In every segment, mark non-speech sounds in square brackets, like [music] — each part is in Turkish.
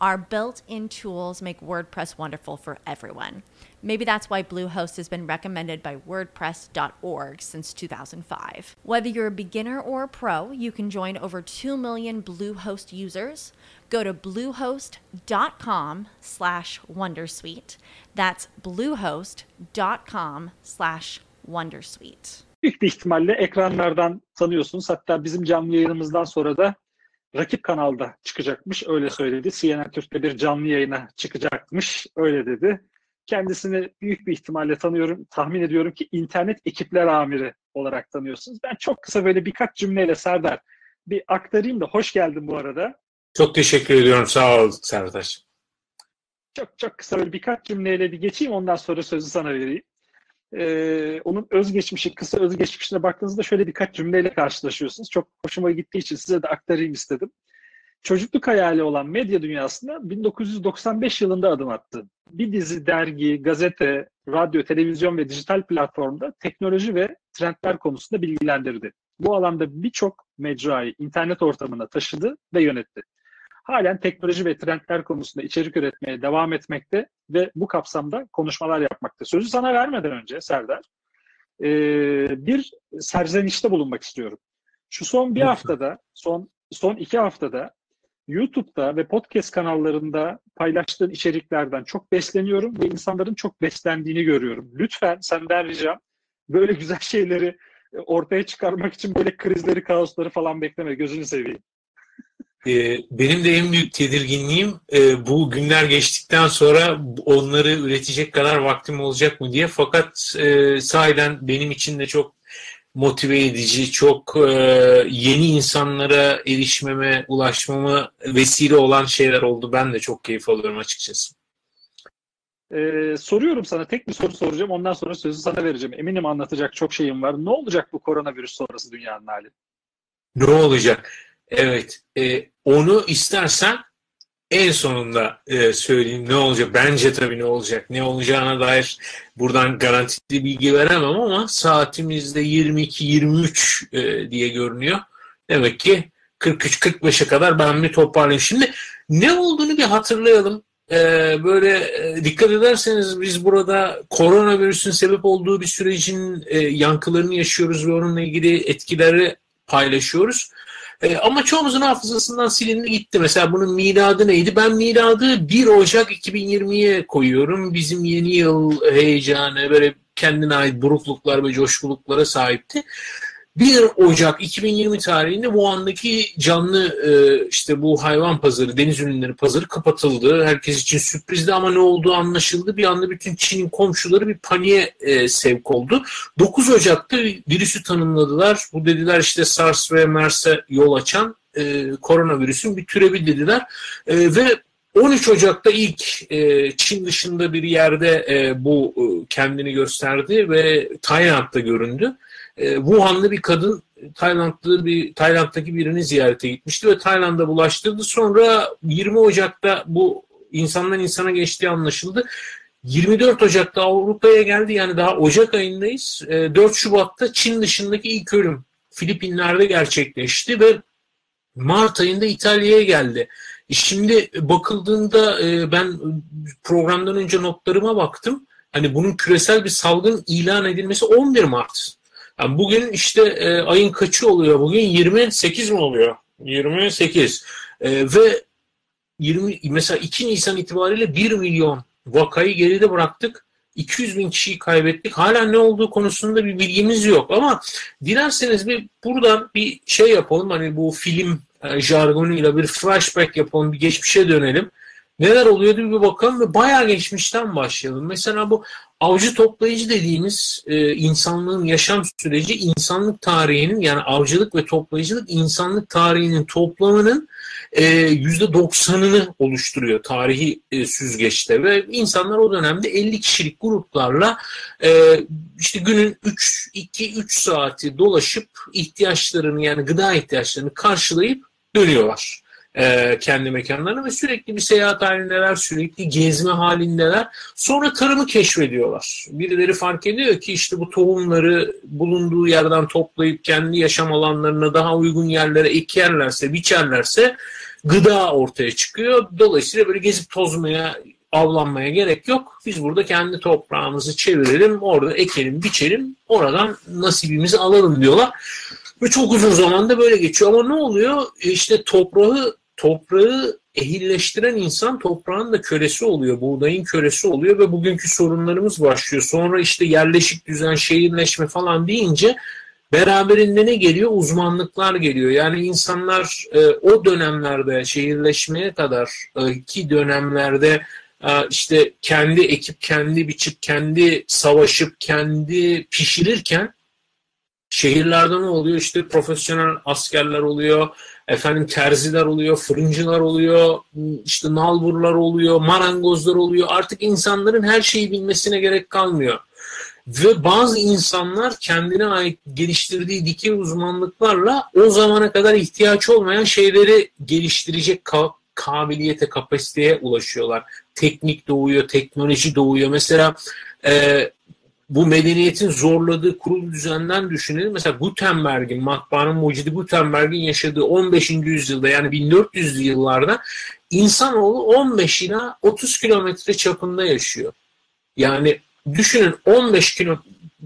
Our built in tools make WordPress wonderful for everyone. Maybe that's why Bluehost has been recommended by WordPress.org since 2005. Whether you're a beginner or a pro, you can join over 2 million Bluehost users. Go to bluehost.com slash Wondersuite. That's bluehost.com slash Wondersuite. Büyük ihtimalle ekranlardan tanıyorsunuz. Hatta bizim canlı yayınımızdan sonra da rakip kanalda çıkacakmış. Öyle söyledi. CNN Türk'te bir canlı yayına çıkacakmış. Öyle dedi. Kendisini büyük bir ihtimalle tanıyorum. Tahmin ediyorum ki internet ekipler amiri olarak tanıyorsunuz. Ben çok kısa böyle birkaç cümleyle Serdar bir aktarayım da hoş geldin bu arada. Çok teşekkür ediyorum. Sağ ol Serdar. Çok çok kısa böyle birkaç cümleyle bir geçeyim ondan sonra sözü sana vereyim. Ee, onun özgeçmişi, kısa özgeçmişine baktığınızda şöyle birkaç cümleyle karşılaşıyorsunuz. Çok hoşuma gittiği için size de aktarayım istedim. Çocukluk hayali olan medya dünyasına 1995 yılında adım attı. Bir dizi dergi, gazete, radyo, televizyon ve dijital platformda teknoloji ve trendler konusunda bilgilendirdi. Bu alanda birçok mecrayı internet ortamına taşıdı ve yönetti. Halen teknoloji ve trendler konusunda içerik üretmeye devam etmekte ve bu kapsamda konuşmalar yapmakta. Sözü sana vermeden önce Serdar, bir serzenişte bulunmak istiyorum. Şu son bir haftada, son son iki haftada YouTube'da ve podcast kanallarında paylaştığın içeriklerden çok besleniyorum ve insanların çok beslendiğini görüyorum. Lütfen senden ricam böyle güzel şeyleri ortaya çıkarmak için böyle krizleri, kaosları falan bekleme. Gözünü seveyim. Ee, benim de en büyük tedirginliğim e, bu günler geçtikten sonra onları üretecek kadar vaktim olacak mı diye. Fakat e, sahiden benim için de çok motive edici, çok e, yeni insanlara erişmeme, ulaşmama vesile olan şeyler oldu. Ben de çok keyif alıyorum açıkçası. Ee, soruyorum sana tek bir soru soracağım. Ondan sonra sözü sana vereceğim. Eminim anlatacak çok şeyim var. Ne olacak bu koronavirüs sonrası dünyanın hali? Ne olacak? Evet. E, onu istersen en sonunda e, söyleyeyim ne olacak. Bence tabii ne olacak. Ne olacağına dair buradan garantili bilgi veremem ama saatimizde 22-23 e, diye görünüyor. Demek ki 43-45'e kadar ben bir toparlayayım. Şimdi ne olduğunu bir hatırlayalım. Ee, böyle e, dikkat ederseniz biz burada koronavirüsün sebep olduğu bir sürecin e, yankılarını yaşıyoruz ve onunla ilgili etkileri paylaşıyoruz. E, ama çoğumuzun hafızasından silindi gitti. Mesela bunun miladı neydi? Ben miladı 1 Ocak 2020'ye koyuyorum. Bizim yeni yıl heyecanı böyle kendine ait burukluklar ve coşkuluklara sahipti. 1 Ocak 2020 tarihinde Wuhan'daki canlı e, işte bu hayvan pazarı, deniz ürünleri pazarı kapatıldı. Herkes için sürprizdi ama ne olduğu anlaşıldı. Bir anda bütün Çin'in komşuları bir paniğe e, sevk oldu. 9 Ocak'ta virüsü tanımladılar. Bu dediler işte SARS ve MERS'e yol açan e, koronavirüsün bir türevi dediler. E, ve 13 Ocak'ta ilk e, Çin dışında bir yerde e, bu e, kendini gösterdi ve Tayland'da göründü e, Wuhanlı bir kadın Taylandlı bir Tayland'daki birini ziyarete gitmişti ve Tayland'a bulaştırdı. Sonra 20 Ocak'ta bu insandan insana geçtiği anlaşıldı. 24 Ocak'ta Avrupa'ya geldi yani daha Ocak ayındayız. 4 e, Şubat'ta Çin dışındaki ilk ölüm Filipinler'de gerçekleşti ve Mart ayında İtalya'ya geldi. E, şimdi bakıldığında ben programdan önce notlarıma baktım. Hani bunun küresel bir salgın ilan edilmesi 11 Mart. Yani bugün işte e, ayın kaçı oluyor? Bugün 28 mi oluyor? 28. E, ve 20 mesela 2 Nisan itibariyle 1 milyon vakayı geride bıraktık. 200 bin kişiyi kaybettik. Hala ne olduğu konusunda bir bilgimiz yok. Ama dilerseniz bir buradan bir şey yapalım. Hani bu film e, jargonuyla bir flashback yapalım. Bir geçmişe dönelim. Neler oluyordu bir bakalım ve bayağı geçmişten başlayalım. Mesela bu avcı toplayıcı dediğimiz e, insanlığın yaşam süreci insanlık tarihinin yani avcılık ve toplayıcılık insanlık tarihinin toplamının e, yüzde doksanını oluşturuyor tarihi e, süzgeçte ve insanlar o dönemde 50 kişilik gruplarla e, işte günün 3 2 3 saati dolaşıp ihtiyaçlarını yani gıda ihtiyaçlarını karşılayıp dönüyorlar e, kendi mekanlarına ve sürekli bir seyahat halindeler, sürekli gezme halindeler. Sonra tarımı keşfediyorlar. Birileri fark ediyor ki işte bu tohumları bulunduğu yerden toplayıp kendi yaşam alanlarına daha uygun yerlere ekerlerse, biçerlerse gıda ortaya çıkıyor. Dolayısıyla böyle gezip tozmaya, avlanmaya gerek yok. Biz burada kendi toprağımızı çevirelim, orada ekelim, biçelim, oradan nasibimizi alalım diyorlar. Ve çok uzun zamanda böyle geçiyor. Ama ne oluyor? İşte toprağı toprağı ehilleştiren insan toprağın da kölesi oluyor, buğdayın kölesi oluyor ve bugünkü sorunlarımız başlıyor. Sonra işte yerleşik düzen, şehirleşme falan deyince beraberinde ne geliyor? Uzmanlıklar geliyor. Yani insanlar e, o dönemlerde şehirleşmeye kadar e, ki dönemlerde e, işte kendi ekip, kendi biçip, kendi savaşıp, kendi pişirirken şehirlerde ne oluyor? İşte profesyonel askerler oluyor, efendim terziler oluyor, fırıncılar oluyor, işte nalburlar oluyor, marangozlar oluyor. Artık insanların her şeyi bilmesine gerek kalmıyor. Ve bazı insanlar kendine ait geliştirdiği dikey uzmanlıklarla o zamana kadar ihtiyaç olmayan şeyleri geliştirecek ka- kabiliyete, kapasiteye ulaşıyorlar. Teknik doğuyor, teknoloji doğuyor. Mesela e, bu medeniyetin zorladığı kurulu düzenden düşünelim. Mesela Gutenberg'in, matbaanın mucidi Gutenberg'in yaşadığı 15. yüzyılda yani 1400'lü yıllarda insanoğlu 15 ila 30 kilometre çapında yaşıyor. Yani düşünün 15 kilo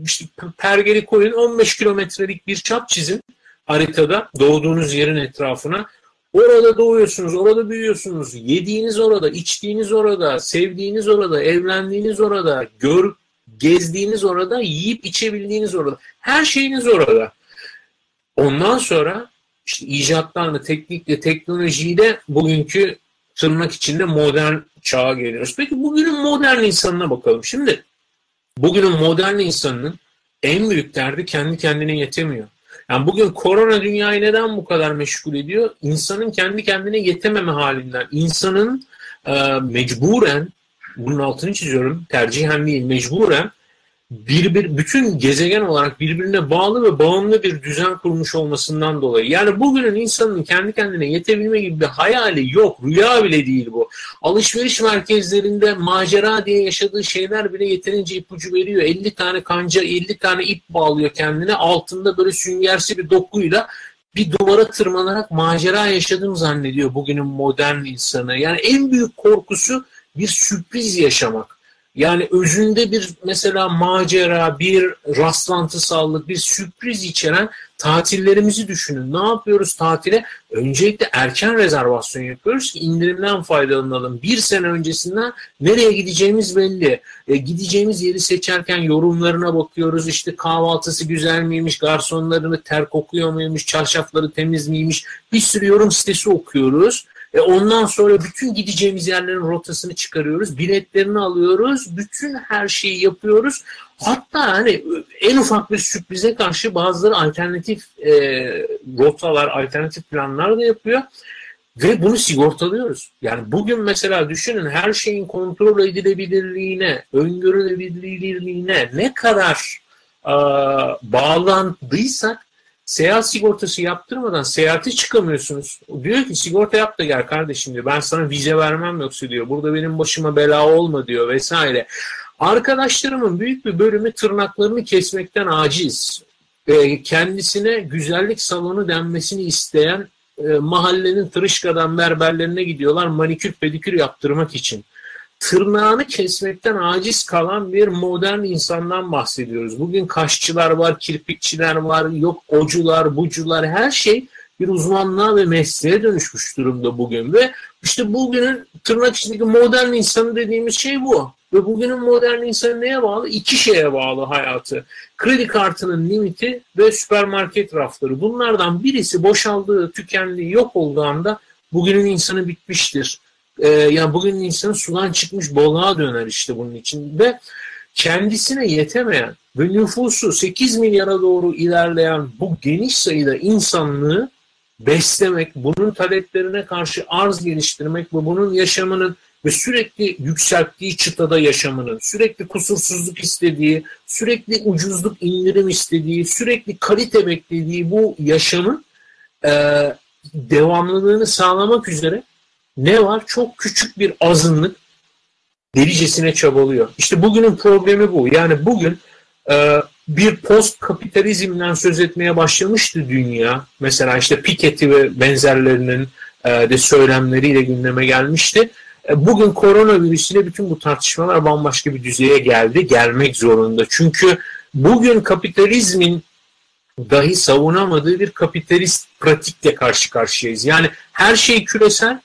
işte pergeli koyun 15 kilometrelik bir çap çizin haritada doğduğunuz yerin etrafına. Orada doğuyorsunuz, orada büyüyorsunuz. Yediğiniz orada, içtiğiniz orada, sevdiğiniz orada, evlendiğiniz orada, gör, gezdiğiniz orada, yiyip içebildiğiniz orada. Her şeyiniz orada. Ondan sonra işte icatlarla, teknikle, teknolojiyle bugünkü tırnak içinde modern çağa geliyoruz. Peki bugünün modern insanına bakalım. Şimdi bugünün modern insanının en büyük derdi kendi kendine yetemiyor. Yani bugün korona dünyayı neden bu kadar meşgul ediyor? İnsanın kendi kendine yetememe halinden, insanın e, mecburen bunun altını çiziyorum. Tercihen değil, mecburen birbir, bütün gezegen olarak birbirine bağlı ve bağımlı bir düzen kurmuş olmasından dolayı. Yani bugünün insanın kendi kendine yetebilme gibi bir hayali yok. Rüya bile değil bu. Alışveriş merkezlerinde macera diye yaşadığı şeyler bile yeterince ipucu veriyor. 50 tane kanca, 50 tane ip bağlıyor kendine. Altında böyle süngersi bir dokuyla bir duvara tırmanarak macera yaşadığını zannediyor bugünün modern insanı. Yani en büyük korkusu bir sürpriz yaşamak. Yani özünde bir mesela macera, bir rastlantısallık, bir sürpriz içeren tatillerimizi düşünün. Ne yapıyoruz tatile? Öncelikle erken rezervasyon yapıyoruz ki indirimden faydalanalım. Bir sene öncesinden nereye gideceğimiz belli. E, gideceğimiz yeri seçerken yorumlarına bakıyoruz. İşte kahvaltısı güzel miymiş, garsonlarını ter kokuyor muymuş, çarşafları temiz miymiş. Bir sürü yorum sitesi okuyoruz. E ondan sonra bütün gideceğimiz yerlerin rotasını çıkarıyoruz. Biletlerini alıyoruz. Bütün her şeyi yapıyoruz. Hatta hani en ufak bir sürprize karşı bazıları alternatif e, rotalar, alternatif planlar da yapıyor. Ve bunu sigortalıyoruz. Yani bugün mesela düşünün her şeyin kontrol edilebilirliğine, öngörülebilirliğine ne kadar e, bağlandıysak seyahat sigortası yaptırmadan seyahate çıkamıyorsunuz. Diyor ki sigorta yap da gel kardeşim diyor. Ben sana vize vermem yoksa diyor. Burada benim başıma bela olma diyor vesaire. Arkadaşlarımın büyük bir bölümü tırnaklarını kesmekten aciz. E, kendisine güzellik salonu denmesini isteyen e, mahallenin tırışkadan berberlerine gidiyorlar manikür pedikür yaptırmak için tırnağını kesmekten aciz kalan bir modern insandan bahsediyoruz. Bugün kaşçılar var, kirpikçiler var, yok ocular, bucular her şey bir uzmanlığa ve mesleğe dönüşmüş durumda bugün ve işte bugünün tırnak içindeki modern insanı dediğimiz şey bu. Ve bugünün modern insanı neye bağlı? İki şeye bağlı hayatı. Kredi kartının limiti ve süpermarket rafları. Bunlardan birisi boşaldığı, tükendiği, yok olduğu anda bugünün insanı bitmiştir e, yani bugün insan sudan çıkmış balığa döner işte bunun için ve kendisine yetemeyen ve nüfusu 8 milyara doğru ilerleyen bu geniş sayıda insanlığı beslemek, bunun taleplerine karşı arz geliştirmek ve bunun yaşamının ve sürekli yükselttiği çıtada yaşamının, sürekli kusursuzluk istediği, sürekli ucuzluk indirim istediği, sürekli kalite beklediği bu yaşamın e, devamlılığını sağlamak üzere ne var? Çok küçük bir azınlık delicesine çabalıyor. İşte bugünün problemi bu. Yani bugün e, bir post kapitalizmden söz etmeye başlamıştı dünya. Mesela işte Piketty ve benzerlerinin e, de söylemleriyle gündeme gelmişti. E, bugün koronavirüsüyle bütün bu tartışmalar bambaşka bir düzeye geldi, gelmek zorunda. Çünkü bugün kapitalizmin dahi savunamadığı bir kapitalist pratikle karşı karşıyayız. Yani her şey küresel,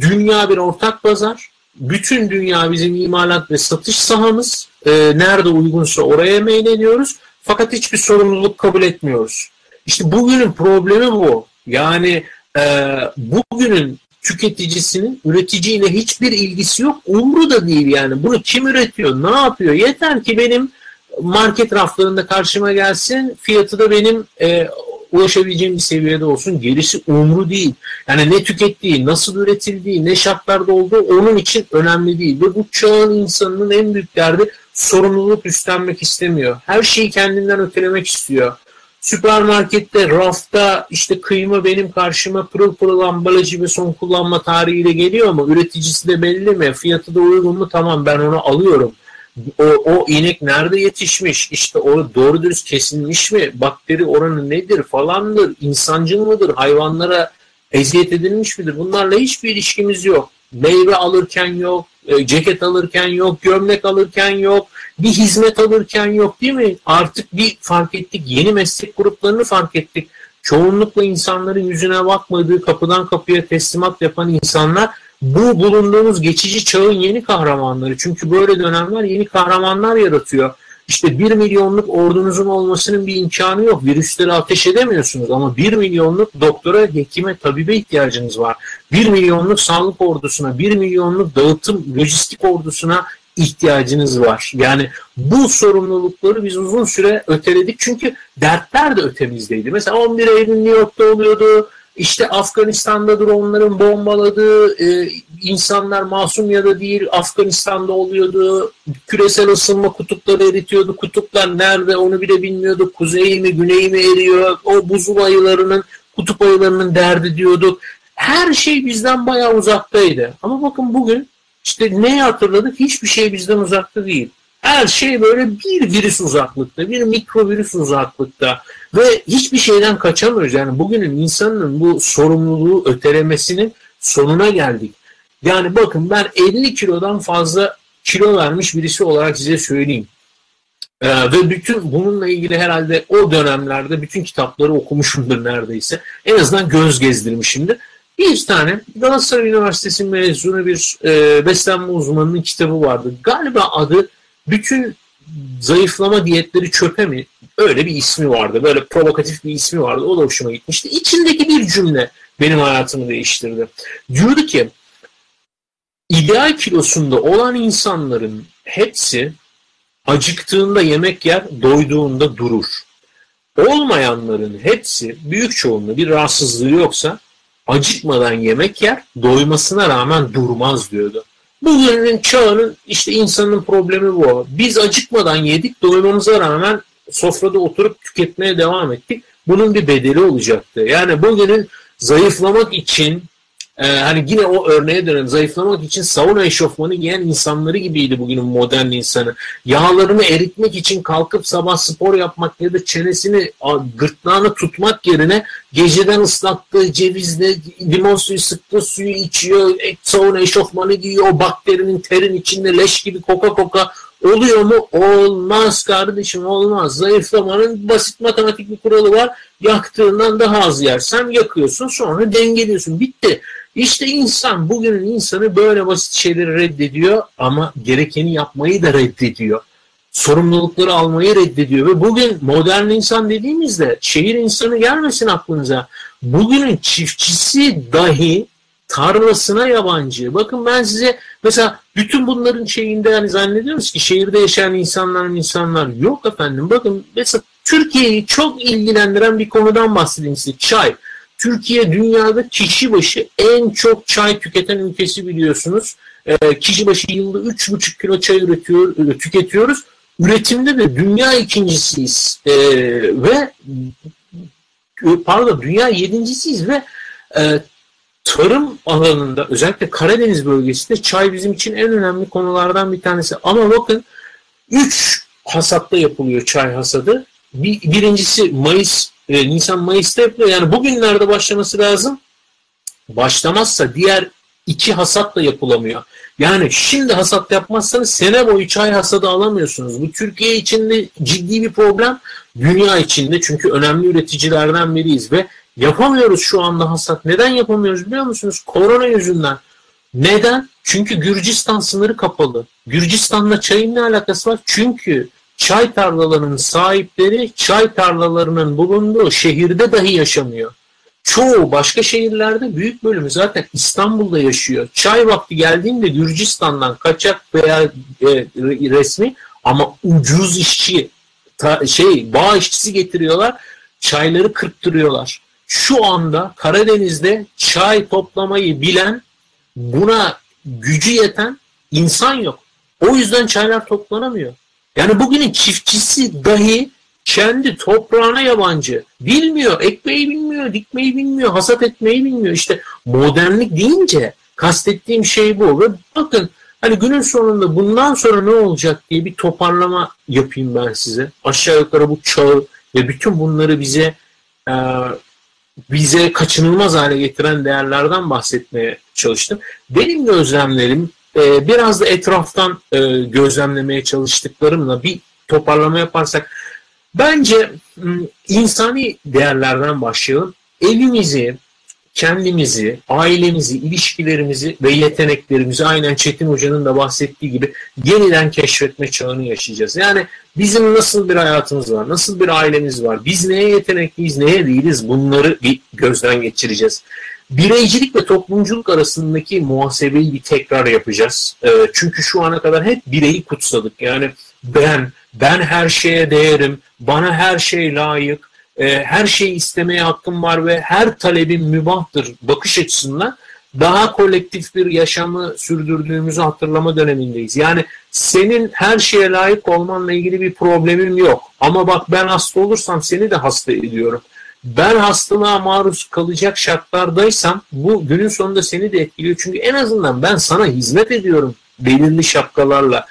dünya bir ortak pazar, bütün dünya bizim imalat ve satış sahamız, e, nerede uygunsa oraya meyleniyoruz. Fakat hiçbir sorumluluk kabul etmiyoruz. İşte bugünün problemi bu. Yani e, bugünün tüketicisinin üreticiyle hiçbir ilgisi yok. Umru da değil yani. Bunu kim üretiyor? Ne yapıyor? Yeter ki benim market raflarında karşıma gelsin. Fiyatı da benim e, ulaşabileceğim bir seviyede olsun. Gerisi umru değil. Yani ne tükettiği, nasıl üretildiği, ne şartlarda olduğu onun için önemli değil. Ve bu çağın insanının en büyük derdi sorumluluk üstlenmek istemiyor. Her şeyi kendinden ötelemek istiyor. Süpermarkette, rafta işte kıyma benim karşıma pırıl pırıl ambalajı ve son kullanma tarihiyle geliyor mu? Üreticisi de belli mi? Fiyatı da uygun mu? Tamam ben onu alıyorum. O, o inek nerede yetişmiş? İşte o doğru dürüst kesilmiş mi? Bakteri oranı nedir falandır? İnsancıl mıdır? Hayvanlara eziyet edilmiş midir? Bunlarla hiçbir ilişkimiz yok. Meyve alırken yok, e, ceket alırken yok, gömlek alırken yok, bir hizmet alırken yok değil mi? Artık bir fark ettik, yeni meslek gruplarını fark ettik. Çoğunlukla insanların yüzüne bakmadığı, kapıdan kapıya teslimat yapan insanlar bu bulunduğumuz geçici çağın yeni kahramanları. Çünkü böyle dönemler yeni kahramanlar yaratıyor. İşte bir milyonluk ordunuzun olmasının bir imkanı yok. Virüsleri ateş edemiyorsunuz ama bir milyonluk doktora, hekime, tabibe ihtiyacınız var. Bir milyonluk sağlık ordusuna, bir milyonluk dağıtım, lojistik ordusuna ihtiyacınız var. Yani bu sorumlulukları biz uzun süre öteledik çünkü dertler de ötemizdeydi. Mesela 11 Eylül New York'ta oluyordu, işte Afganistan'da onların bombaladığı e, insanlar masum ya da değil Afganistan'da oluyordu. Küresel ısınma kutupları eritiyordu. Kutuplar nerede onu bile bilmiyorduk. Kuzey mi güney mi eriyor. O buzul ayılarının kutup ayılarının derdi diyorduk. Her şey bizden bayağı uzaktaydı. Ama bakın bugün işte neyi hatırladık? Hiçbir şey bizden uzakta değil. Her şey böyle bir virüs uzaklıkta, bir mikrovirüs uzaklıkta ve hiçbir şeyden kaçamıyoruz. Yani bugünün insanın bu sorumluluğu ötelemesinin sonuna geldik. Yani bakın ben 50 kilodan fazla kilo vermiş birisi olarak size söyleyeyim. Ee, ve bütün bununla ilgili herhalde o dönemlerde bütün kitapları okumuşumdur neredeyse. En azından göz gezdirmişimdir. Bir tane Galatasaray Üniversitesi mezunu bir e, beslenme uzmanının kitabı vardı. Galiba adı bütün zayıflama diyetleri çöpe mi? Öyle bir ismi vardı. Böyle provokatif bir ismi vardı. O da hoşuma gitmişti. İçindeki bir cümle benim hayatımı değiştirdi. Diyordu ki ideal kilosunda olan insanların hepsi acıktığında yemek yer, doyduğunda durur. Olmayanların hepsi büyük çoğunluğu bir rahatsızlığı yoksa acıkmadan yemek yer, doymasına rağmen durmaz diyordu. Bugünün çağının işte insanın problemi bu. Biz acıkmadan yedik, doymamıza rağmen sofrada oturup tüketmeye devam ettik. Bunun bir bedeli olacaktı. Yani bugünün zayıflamak için ee, hani yine o örneğe dönelim. Zayıflamak için sauna eşofmanı giyen insanları gibiydi bugünün modern insanı. Yağlarını eritmek için kalkıp sabah spor yapmak ya da çenesini gırtlağını tutmak yerine geceden ıslattığı cevizle limon suyu sıktığı suyu içiyor. Sauna eşofmanı giyiyor. O bakterinin terin içinde leş gibi koka koka Oluyor mu? Olmaz kardeşim olmaz. Zayıflamanın basit matematik bir kuralı var. Yaktığından daha az yersen yakıyorsun sonra dengeliyorsun. Bitti. İşte insan bugünün insanı böyle basit şeyleri reddediyor ama gerekeni yapmayı da reddediyor. Sorumlulukları almayı reddediyor ve bugün modern insan dediğimizde şehir insanı gelmesin aklınıza. Bugünün çiftçisi dahi tarlasına yabancı. Bakın ben size mesela bütün bunların şeyinde yani zannediyoruz ki şehirde yaşayan insanlar insanlar yok efendim. Bakın mesela Türkiye'yi çok ilgilendiren bir konudan bahsedeyim size. Çay. Türkiye dünyada kişi başı en çok çay tüketen ülkesi biliyorsunuz. E, kişi başı yılda 3,5 kilo çay üretiyor, tüketiyoruz. Üretimde de dünya ikincisiyiz. E, ve pardon dünya yedincisiyiz ve e, tarım alanında özellikle Karadeniz bölgesinde çay bizim için en önemli konulardan bir tanesi. Ama bakın 3 hasatta yapılıyor çay hasadı. Bir, birincisi Mayıs, e, Nisan-Mayıs'ta yapılıyor. Yani bugünlerde başlaması lazım. Başlamazsa diğer iki hasat da yapılamıyor. Yani şimdi hasat yapmazsanız sene boyu çay hasadı alamıyorsunuz. Bu Türkiye içinde ciddi bir problem. Dünya içinde çünkü önemli üreticilerden biriyiz ve yapamıyoruz şu anda hasat. Neden yapamıyoruz biliyor musunuz? Korona yüzünden. Neden? Çünkü Gürcistan sınırı kapalı. Gürcistan'la çayın ne alakası var? Çünkü çay tarlalarının sahipleri çay tarlalarının bulunduğu şehirde dahi yaşamıyor. Çoğu başka şehirlerde büyük bölümü zaten İstanbul'da yaşıyor. Çay vakti geldiğinde Gürcistan'dan kaçak veya e, resmi ama ucuz işçi ta, şey bağ işçisi getiriyorlar. Çayları kırptırıyorlar. Şu anda Karadeniz'de çay toplamayı bilen buna gücü yeten insan yok. O yüzden çaylar toplanamıyor. Yani bugünün çiftçisi dahi kendi toprağına yabancı. Bilmiyor, ekmeği bilmiyor, dikmeyi bilmiyor, hasat etmeyi bilmiyor. İşte modernlik deyince kastettiğim şey bu. Ve bakın hani günün sonunda bundan sonra ne olacak diye bir toparlama yapayım ben size. Aşağı yukarı bu çağı ve bütün bunları bize e, bize kaçınılmaz hale getiren değerlerden bahsetmeye çalıştım. Benim gözlemlerim e, biraz da etraftan e, gözlemlemeye çalıştıklarımla bir toparlama yaparsak bence insani değerlerden başlayalım. Evimizi, kendimizi, ailemizi, ilişkilerimizi ve yeteneklerimizi aynen Çetin Hoca'nın da bahsettiği gibi yeniden keşfetme çağını yaşayacağız. Yani bizim nasıl bir hayatımız var, nasıl bir ailemiz var, biz neye yetenekliyiz, neye değiliz bunları bir gözden geçireceğiz. Bireycilik ve toplumculuk arasındaki muhasebeyi bir tekrar yapacağız. Çünkü şu ana kadar hep bireyi kutsadık. Yani ben, ben her şeye değerim, bana her şey layık, e, her şeyi istemeye hakkım var ve her talebim mübahtır bakış açısından daha kolektif bir yaşamı sürdürdüğümüzü hatırlama dönemindeyiz. Yani senin her şeye layık olmanla ilgili bir problemim yok. Ama bak ben hasta olursam seni de hasta ediyorum. Ben hastalığa maruz kalacak şartlardaysam bu günün sonunda seni de etkiliyor. Çünkü en azından ben sana hizmet ediyorum belirli şapkalarla.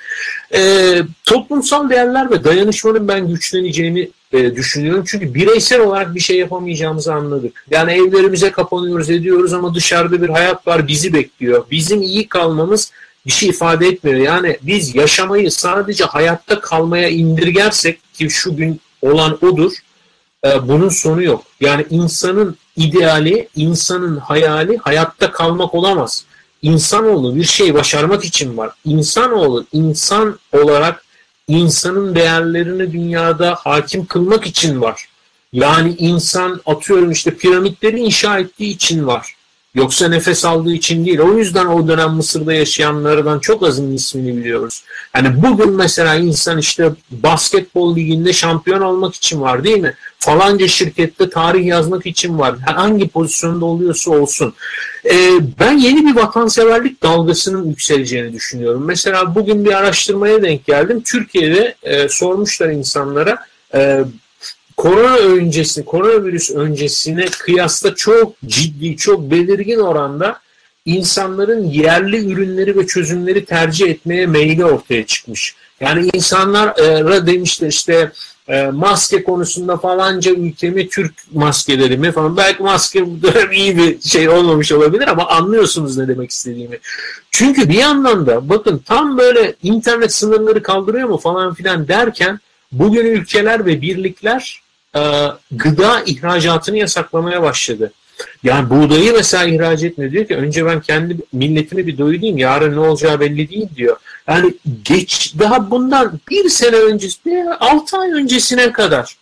E, toplumsal değerler ve dayanışmanın ben güçleneceğini e, düşünüyorum. Çünkü bireysel olarak bir şey yapamayacağımızı anladık. Yani evlerimize kapanıyoruz ediyoruz ama dışarıda bir hayat var bizi bekliyor. Bizim iyi kalmamız bir şey ifade etmiyor. Yani biz yaşamayı sadece hayatta kalmaya indirgersek ki şu gün olan odur e, bunun sonu yok. Yani insanın ideali, insanın hayali hayatta kalmak olamaz. İnsanoğlu bir şey başarmak için var. İnsanoğlu insan olarak insanın değerlerini dünyada hakim kılmak için var. Yani insan atıyorum işte piramitleri inşa ettiği için var. Yoksa nefes aldığı için değil. O yüzden o dönem Mısır'da yaşayanlardan çok azın ismini biliyoruz. Yani bugün mesela insan işte basketbol liginde şampiyon olmak için var değil mi? Falanca şirkette tarih yazmak için var. Hangi pozisyonda oluyorsa olsun. Ee, ben yeni bir vatanseverlik dalgasının yükseleceğini düşünüyorum. Mesela bugün bir araştırmaya denk geldim. Türkiye'de e, sormuşlar insanlara e, korona öncesi, koronavirüs öncesine kıyasla çok ciddi, çok belirgin oranda insanların yerli ürünleri ve çözümleri tercih etmeye meyli ortaya çıkmış. Yani insanlara demişler işte e, maske konusunda falanca ülkemi Türk maskeleri mi falan. Belki maske bu dönem iyi bir şey olmamış olabilir ama anlıyorsunuz ne demek istediğimi. Çünkü bir yandan da bakın tam böyle internet sınırları kaldırıyor mu falan filan derken bugün ülkeler ve birlikler e, gıda ihracatını yasaklamaya başladı. Yani buğdayı mesela ihraç etmiyor. Diyor ki önce ben kendi milletimi bir doyurayım. Yarın ne olacağı belli değil diyor. Yani geç daha bundan bir sene öncesine, altı ay öncesine kadar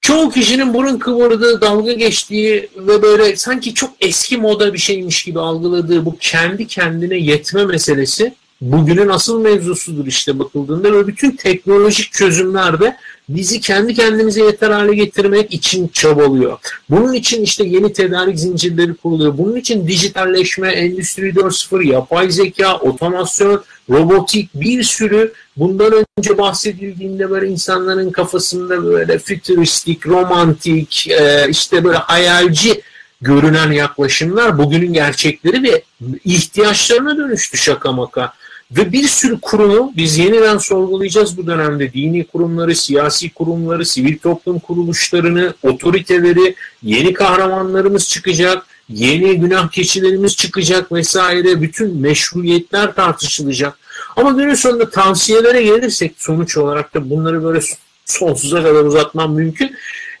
çoğu kişinin burun kıvırdığı, dalga geçtiği ve böyle sanki çok eski moda bir şeymiş gibi algıladığı bu kendi kendine yetme meselesi bugünün asıl mevzusudur işte bakıldığında ve bütün teknolojik çözümlerde bizi kendi kendimize yeter hale getirmek için çabalıyor. Bunun için işte yeni tedarik zincirleri kuruluyor. Bunun için dijitalleşme, endüstri 4.0, yapay zeka, otomasyon, robotik bir sürü bundan önce bahsedildiğinde böyle insanların kafasında böyle fütüristik, romantik, e, işte böyle hayalci görünen yaklaşımlar bugünün gerçekleri ve ihtiyaçlarına dönüştü şaka maka. Ve bir sürü kurumu biz yeniden sorgulayacağız bu dönemde. Dini kurumları, siyasi kurumları, sivil toplum kuruluşlarını, otoriteleri, yeni kahramanlarımız çıkacak, yeni günah keçilerimiz çıkacak vesaire. Bütün meşruiyetler tartışılacak. Ama günün sonunda tavsiyelere gelirsek sonuç olarak da bunları böyle sonsuza kadar uzatmam mümkün.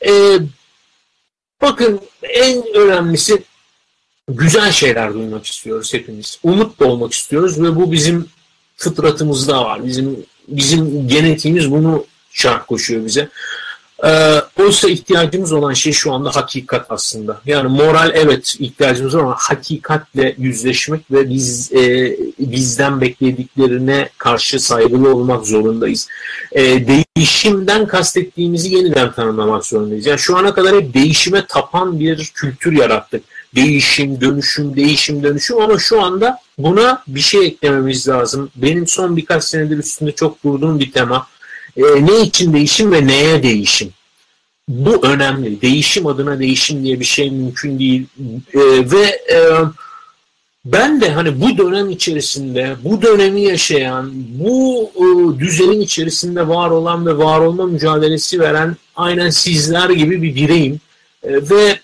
Ee, bakın en önemlisi güzel şeyler duymak istiyoruz hepimiz. Umut da olmak istiyoruz ve bu bizim fıtratımızda var. Bizim bizim genetiğimiz bunu şart koşuyor bize. Ee, oysa ihtiyacımız olan şey şu anda hakikat aslında. Yani moral evet ihtiyacımız var ama hakikatle yüzleşmek ve biz e, bizden beklediklerine karşı saygılı olmak zorundayız. E, değişimden kastettiğimizi yeniden tanımlamak zorundayız. Yani şu ana kadar hep değişime tapan bir kültür yarattık. Değişim, dönüşüm, değişim, dönüşüm ama şu anda buna bir şey eklememiz lazım. Benim son birkaç senedir üstünde çok durduğum bir tema e, ne için değişim ve neye değişim? Bu önemli. Değişim adına değişim diye bir şey mümkün değil. E, ve e, ben de hani bu dönem içerisinde, bu dönemi yaşayan, bu e, düzenin içerisinde var olan ve var olma mücadelesi veren aynen sizler gibi bir bireyim. E, ve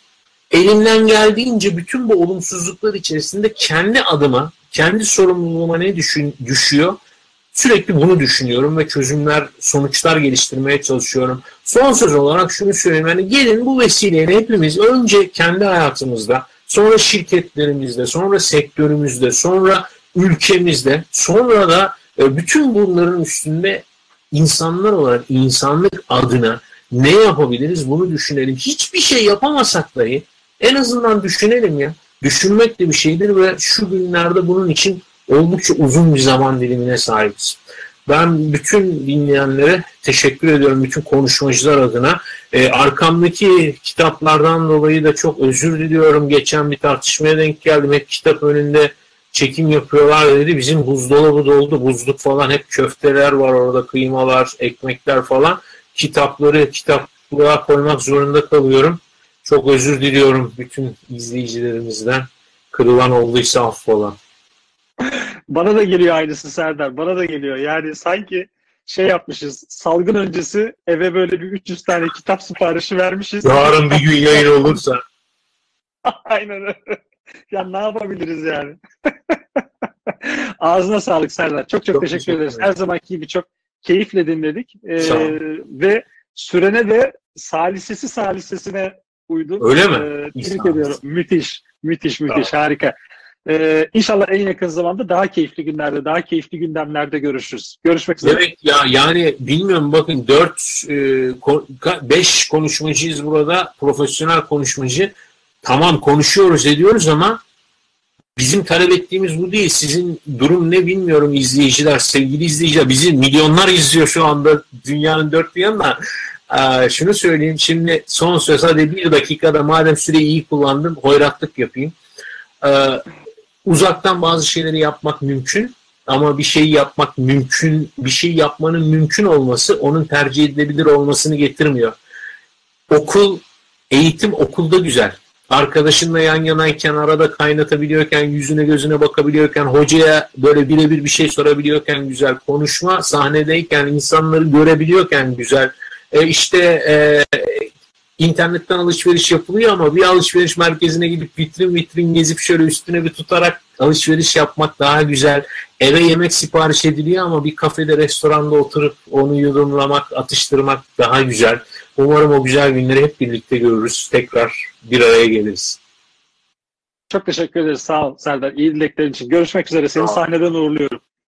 elimden geldiğince bütün bu olumsuzluklar içerisinde kendi adıma, kendi sorumluluğuma ne düşün, düşüyor Sürekli bunu düşünüyorum ve çözümler, sonuçlar geliştirmeye çalışıyorum. Son söz olarak şunu söyleyeyim. Yani gelin bu vesileyle hepimiz önce kendi hayatımızda, sonra şirketlerimizde, sonra sektörümüzde, sonra ülkemizde, sonra da e, bütün bunların üstünde insanlar olarak insanlık adına ne yapabiliriz bunu düşünelim. Hiçbir şey yapamasak dahi en azından düşünelim ya. Düşünmek de bir şeydir ve şu günlerde bunun için oldukça uzun bir zaman dilimine sahibiz. Ben bütün dinleyenlere teşekkür ediyorum bütün konuşmacılar adına. Ee, arkamdaki kitaplardan dolayı da çok özür diliyorum. Geçen bir tartışmaya denk geldim. Hep kitap önünde çekim yapıyorlar dedi. Bizim buzdolabı doldu. Buzluk falan hep köfteler var orada. Kıymalar, ekmekler falan. Kitapları kitaplığa koymak zorunda kalıyorum. Çok özür diliyorum bütün izleyicilerimizden. Kırılan olduysa affola. Bana da geliyor aynısı Serdar. Bana da geliyor. Yani sanki şey yapmışız. Salgın öncesi eve böyle bir 300 tane kitap siparişi vermişiz. Yarın bir gün yayın [laughs] olursa. Aynen öyle. Ya ne yapabiliriz yani? [laughs] Ağzına sağlık Serdar. Çok çok, çok teşekkür, teşekkür ederiz. Her zamanki gibi çok keyifle dinledik. Ee, ve sürene de salisesi salisesine uydun. Öyle mi? Ee, tebrik ediyorum. Müthiş. Müthiş, müthiş. Tamam. Harika. Ee, inşallah en yakın zamanda daha keyifli günlerde, daha keyifli gündemlerde görüşürüz. Görüşmek üzere. Evet ya yani bilmiyorum bakın 4 5 e, konuşmacıyız burada. Profesyonel konuşmacı. Tamam konuşuyoruz ediyoruz ama bizim talep ettiğimiz bu değil. Sizin durum ne bilmiyorum izleyiciler, sevgili izleyiciler. Bizi milyonlar izliyor şu anda dünyanın dört bir yanında. Ee, şunu söyleyeyim şimdi son söz hadi bir dakikada madem süreyi iyi kullandım hoyratlık yapayım. Uzaktan bazı şeyleri yapmak mümkün ama bir şey yapmak mümkün, bir şey yapmanın mümkün olması onun tercih edilebilir olmasını getirmiyor. Okul, eğitim okulda güzel. Arkadaşınla yan yanayken, arada kaynatabiliyorken, yüzüne gözüne bakabiliyorken, hocaya böyle birebir bir şey sorabiliyorken güzel. Konuşma sahnedeyken, insanları görebiliyorken güzel. E işte e, internetten alışveriş yapılıyor ama bir alışveriş merkezine gidip vitrin vitrin gezip şöyle üstüne bir tutarak alışveriş yapmak daha güzel. Eve yemek sipariş ediliyor ama bir kafede, restoranda oturup onu yudumlamak, atıştırmak daha güzel. Umarım o güzel günleri hep birlikte görürüz. Tekrar bir araya geliriz. Çok teşekkür ederiz. Sağ ol Serdar. İyi dileklerin için. Görüşmek üzere. Seni sahneden uğurluyorum.